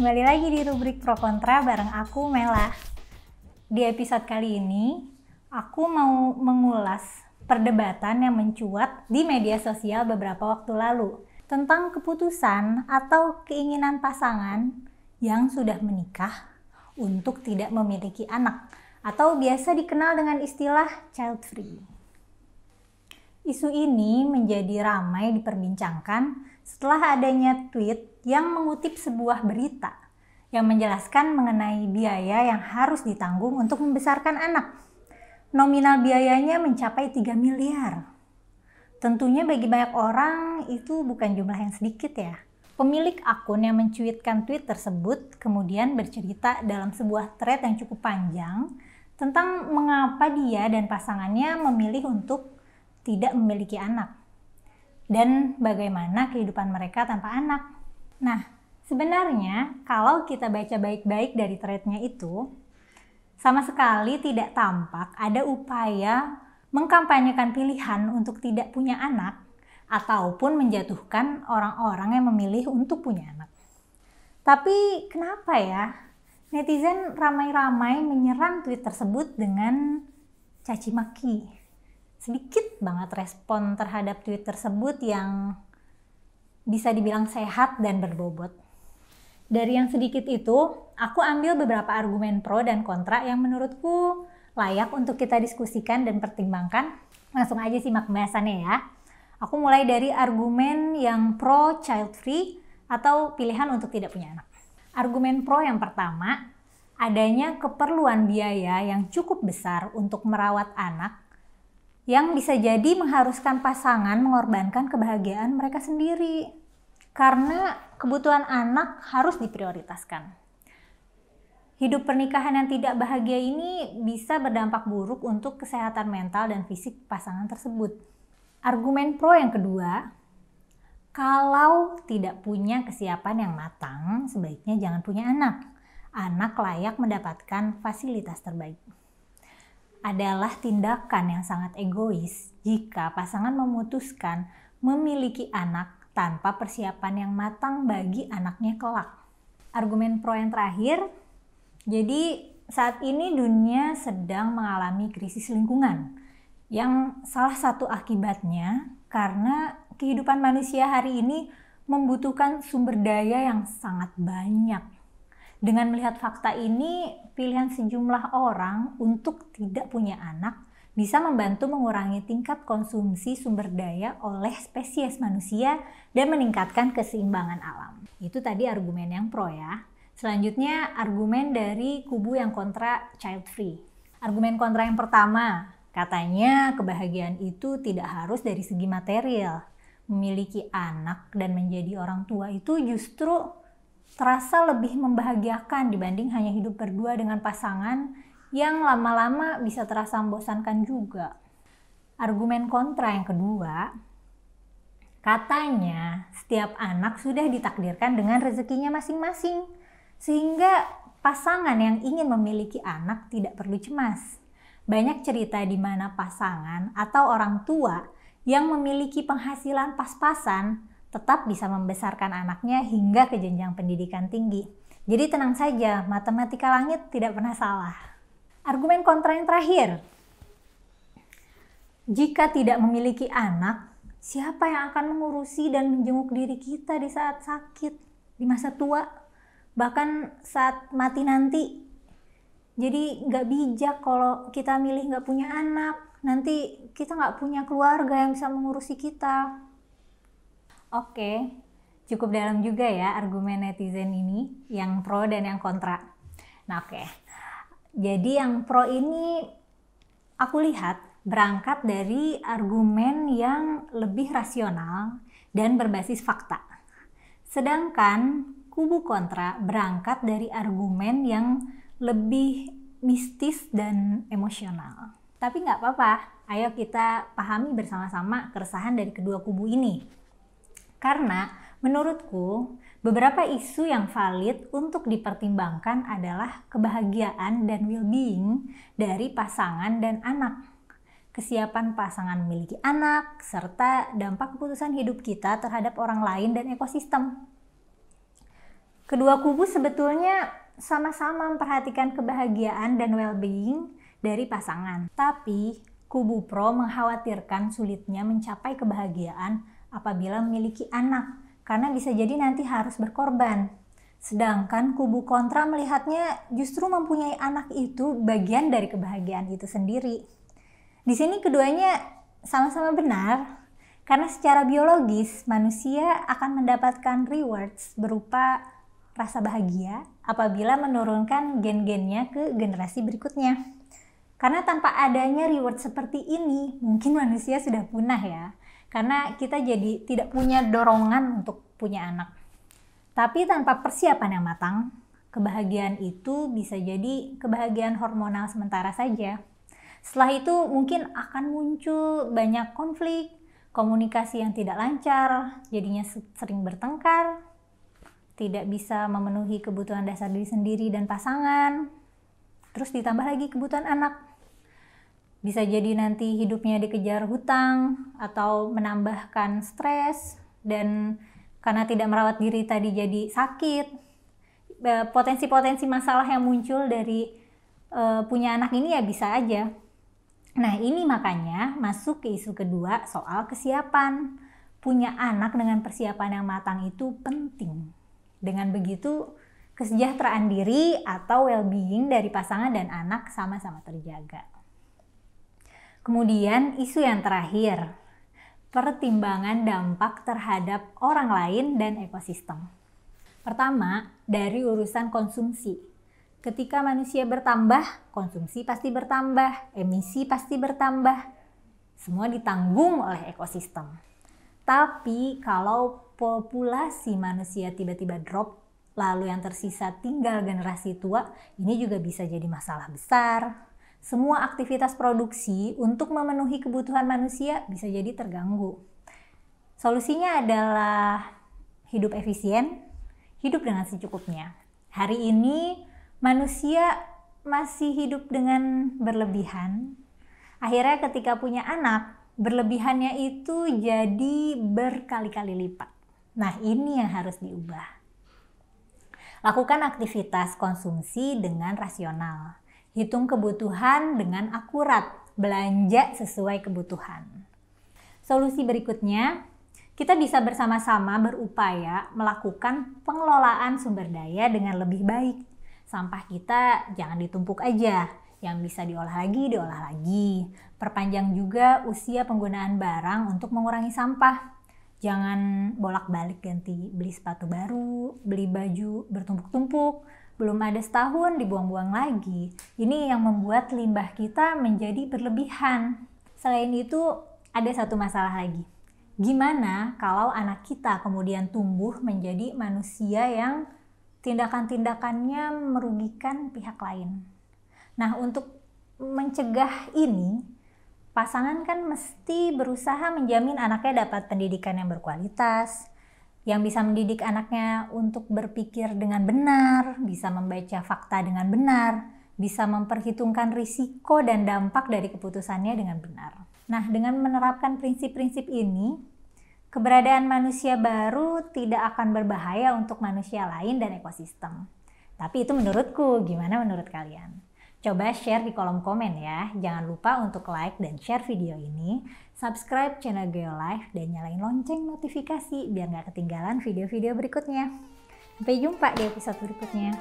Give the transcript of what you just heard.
Kembali lagi di rubrik Pro Kontra bareng aku Mela. Di episode kali ini, aku mau mengulas perdebatan yang mencuat di media sosial beberapa waktu lalu tentang keputusan atau keinginan pasangan yang sudah menikah untuk tidak memiliki anak atau biasa dikenal dengan istilah child free. Isu ini menjadi ramai diperbincangkan setelah adanya tweet yang mengutip sebuah berita yang menjelaskan mengenai biaya yang harus ditanggung untuk membesarkan anak. Nominal biayanya mencapai 3 miliar. Tentunya bagi banyak orang itu bukan jumlah yang sedikit ya. Pemilik akun yang mencuitkan tweet tersebut kemudian bercerita dalam sebuah thread yang cukup panjang tentang mengapa dia dan pasangannya memilih untuk tidak memiliki anak dan bagaimana kehidupan mereka tanpa anak. Nah, sebenarnya kalau kita baca baik-baik dari threadnya itu, sama sekali tidak tampak ada upaya mengkampanyekan pilihan untuk tidak punya anak ataupun menjatuhkan orang-orang yang memilih untuk punya anak. Tapi kenapa ya netizen ramai-ramai menyerang tweet tersebut dengan caci maki? sedikit banget respon terhadap tweet tersebut yang bisa dibilang sehat dan berbobot. Dari yang sedikit itu, aku ambil beberapa argumen pro dan kontra yang menurutku layak untuk kita diskusikan dan pertimbangkan. Langsung aja simak pembahasannya ya. Aku mulai dari argumen yang pro child free atau pilihan untuk tidak punya anak. Argumen pro yang pertama, adanya keperluan biaya yang cukup besar untuk merawat anak yang bisa jadi mengharuskan pasangan mengorbankan kebahagiaan mereka sendiri karena kebutuhan anak harus diprioritaskan. Hidup pernikahan yang tidak bahagia ini bisa berdampak buruk untuk kesehatan mental dan fisik pasangan tersebut. Argumen pro yang kedua, kalau tidak punya kesiapan yang matang, sebaiknya jangan punya anak. Anak layak mendapatkan fasilitas terbaik adalah tindakan yang sangat egois jika pasangan memutuskan memiliki anak tanpa persiapan yang matang bagi anaknya kelak. Argumen pro yang terakhir, jadi saat ini dunia sedang mengalami krisis lingkungan yang salah satu akibatnya karena kehidupan manusia hari ini membutuhkan sumber daya yang sangat banyak dengan melihat fakta ini, pilihan sejumlah orang untuk tidak punya anak bisa membantu mengurangi tingkat konsumsi sumber daya oleh spesies manusia dan meningkatkan keseimbangan alam. Itu tadi argumen yang pro ya. Selanjutnya argumen dari kubu yang kontra child free. Argumen kontra yang pertama, katanya kebahagiaan itu tidak harus dari segi material. Memiliki anak dan menjadi orang tua itu justru terasa lebih membahagiakan dibanding hanya hidup berdua dengan pasangan yang lama-lama bisa terasa membosankan juga. Argumen kontra yang kedua, katanya setiap anak sudah ditakdirkan dengan rezekinya masing-masing, sehingga pasangan yang ingin memiliki anak tidak perlu cemas. Banyak cerita di mana pasangan atau orang tua yang memiliki penghasilan pas-pasan tetap bisa membesarkan anaknya hingga ke jenjang pendidikan tinggi. Jadi tenang saja, matematika langit tidak pernah salah. Argumen kontra yang terakhir. Jika tidak memiliki anak, siapa yang akan mengurusi dan menjenguk diri kita di saat sakit, di masa tua, bahkan saat mati nanti? Jadi nggak bijak kalau kita milih nggak punya anak, nanti kita nggak punya keluarga yang bisa mengurusi kita. Oke, cukup dalam juga ya argumen netizen ini, yang pro dan yang kontra. Nah oke, jadi yang pro ini aku lihat berangkat dari argumen yang lebih rasional dan berbasis fakta. Sedangkan kubu kontra berangkat dari argumen yang lebih mistis dan emosional. Tapi nggak apa-apa, ayo kita pahami bersama-sama keresahan dari kedua kubu ini. Karena menurutku beberapa isu yang valid untuk dipertimbangkan adalah kebahagiaan dan well-being dari pasangan dan anak. Kesiapan pasangan memiliki anak, serta dampak keputusan hidup kita terhadap orang lain dan ekosistem. Kedua kubu sebetulnya sama-sama memperhatikan kebahagiaan dan well-being dari pasangan. Tapi kubu pro mengkhawatirkan sulitnya mencapai kebahagiaan apabila memiliki anak karena bisa jadi nanti harus berkorban. Sedangkan kubu kontra melihatnya justru mempunyai anak itu bagian dari kebahagiaan itu sendiri. Di sini keduanya sama-sama benar, karena secara biologis manusia akan mendapatkan rewards berupa rasa bahagia apabila menurunkan gen-gennya ke generasi berikutnya. Karena tanpa adanya reward seperti ini, mungkin manusia sudah punah ya. Karena kita jadi tidak punya dorongan untuk punya anak. Tapi tanpa persiapan yang matang, kebahagiaan itu bisa jadi kebahagiaan hormonal sementara saja. Setelah itu mungkin akan muncul banyak konflik, komunikasi yang tidak lancar, jadinya sering bertengkar, tidak bisa memenuhi kebutuhan dasar diri sendiri dan pasangan, terus ditambah lagi kebutuhan anak. Bisa jadi nanti hidupnya dikejar hutang atau menambahkan stres dan karena tidak merawat diri tadi jadi sakit. Potensi-potensi masalah yang muncul dari uh, punya anak ini ya bisa aja. Nah, ini makanya masuk ke isu kedua soal kesiapan. Punya anak dengan persiapan yang matang itu penting. Dengan begitu, kesejahteraan diri atau well-being dari pasangan dan anak sama-sama terjaga. Kemudian isu yang terakhir, pertimbangan dampak terhadap orang lain dan ekosistem. Pertama, dari urusan konsumsi. Ketika manusia bertambah, konsumsi pasti bertambah, emisi pasti bertambah. Semua ditanggung oleh ekosistem. Tapi kalau populasi manusia tiba-tiba drop, lalu yang tersisa tinggal generasi tua, ini juga bisa jadi masalah besar. Semua aktivitas produksi untuk memenuhi kebutuhan manusia bisa jadi terganggu. Solusinya adalah hidup efisien, hidup dengan secukupnya. Hari ini manusia masih hidup dengan berlebihan. Akhirnya ketika punya anak, berlebihannya itu jadi berkali-kali lipat. Nah, ini yang harus diubah. Lakukan aktivitas konsumsi dengan rasional. Hitung kebutuhan dengan akurat. Belanja sesuai kebutuhan. Solusi berikutnya, kita bisa bersama-sama berupaya melakukan pengelolaan sumber daya dengan lebih baik. Sampah kita jangan ditumpuk aja, yang bisa diolah lagi, diolah lagi. Perpanjang juga usia penggunaan barang untuk mengurangi sampah jangan bolak-balik ganti beli sepatu baru, beli baju bertumpuk-tumpuk, belum ada setahun dibuang-buang lagi. Ini yang membuat limbah kita menjadi berlebihan. Selain itu, ada satu masalah lagi. Gimana kalau anak kita kemudian tumbuh menjadi manusia yang tindakan-tindakannya merugikan pihak lain? Nah, untuk mencegah ini, pasangan kan mesti berusaha menjamin anaknya dapat pendidikan yang berkualitas, yang bisa mendidik anaknya untuk berpikir dengan benar, bisa membaca fakta dengan benar, bisa memperhitungkan risiko dan dampak dari keputusannya dengan benar. Nah, dengan menerapkan prinsip-prinsip ini, keberadaan manusia baru tidak akan berbahaya untuk manusia lain dan ekosistem. Tapi itu menurutku, gimana menurut kalian? Coba share di kolom komen ya. Jangan lupa untuk like dan share video ini, subscribe channel Geolife, dan nyalain lonceng notifikasi biar nggak ketinggalan video-video berikutnya. Sampai jumpa di episode berikutnya.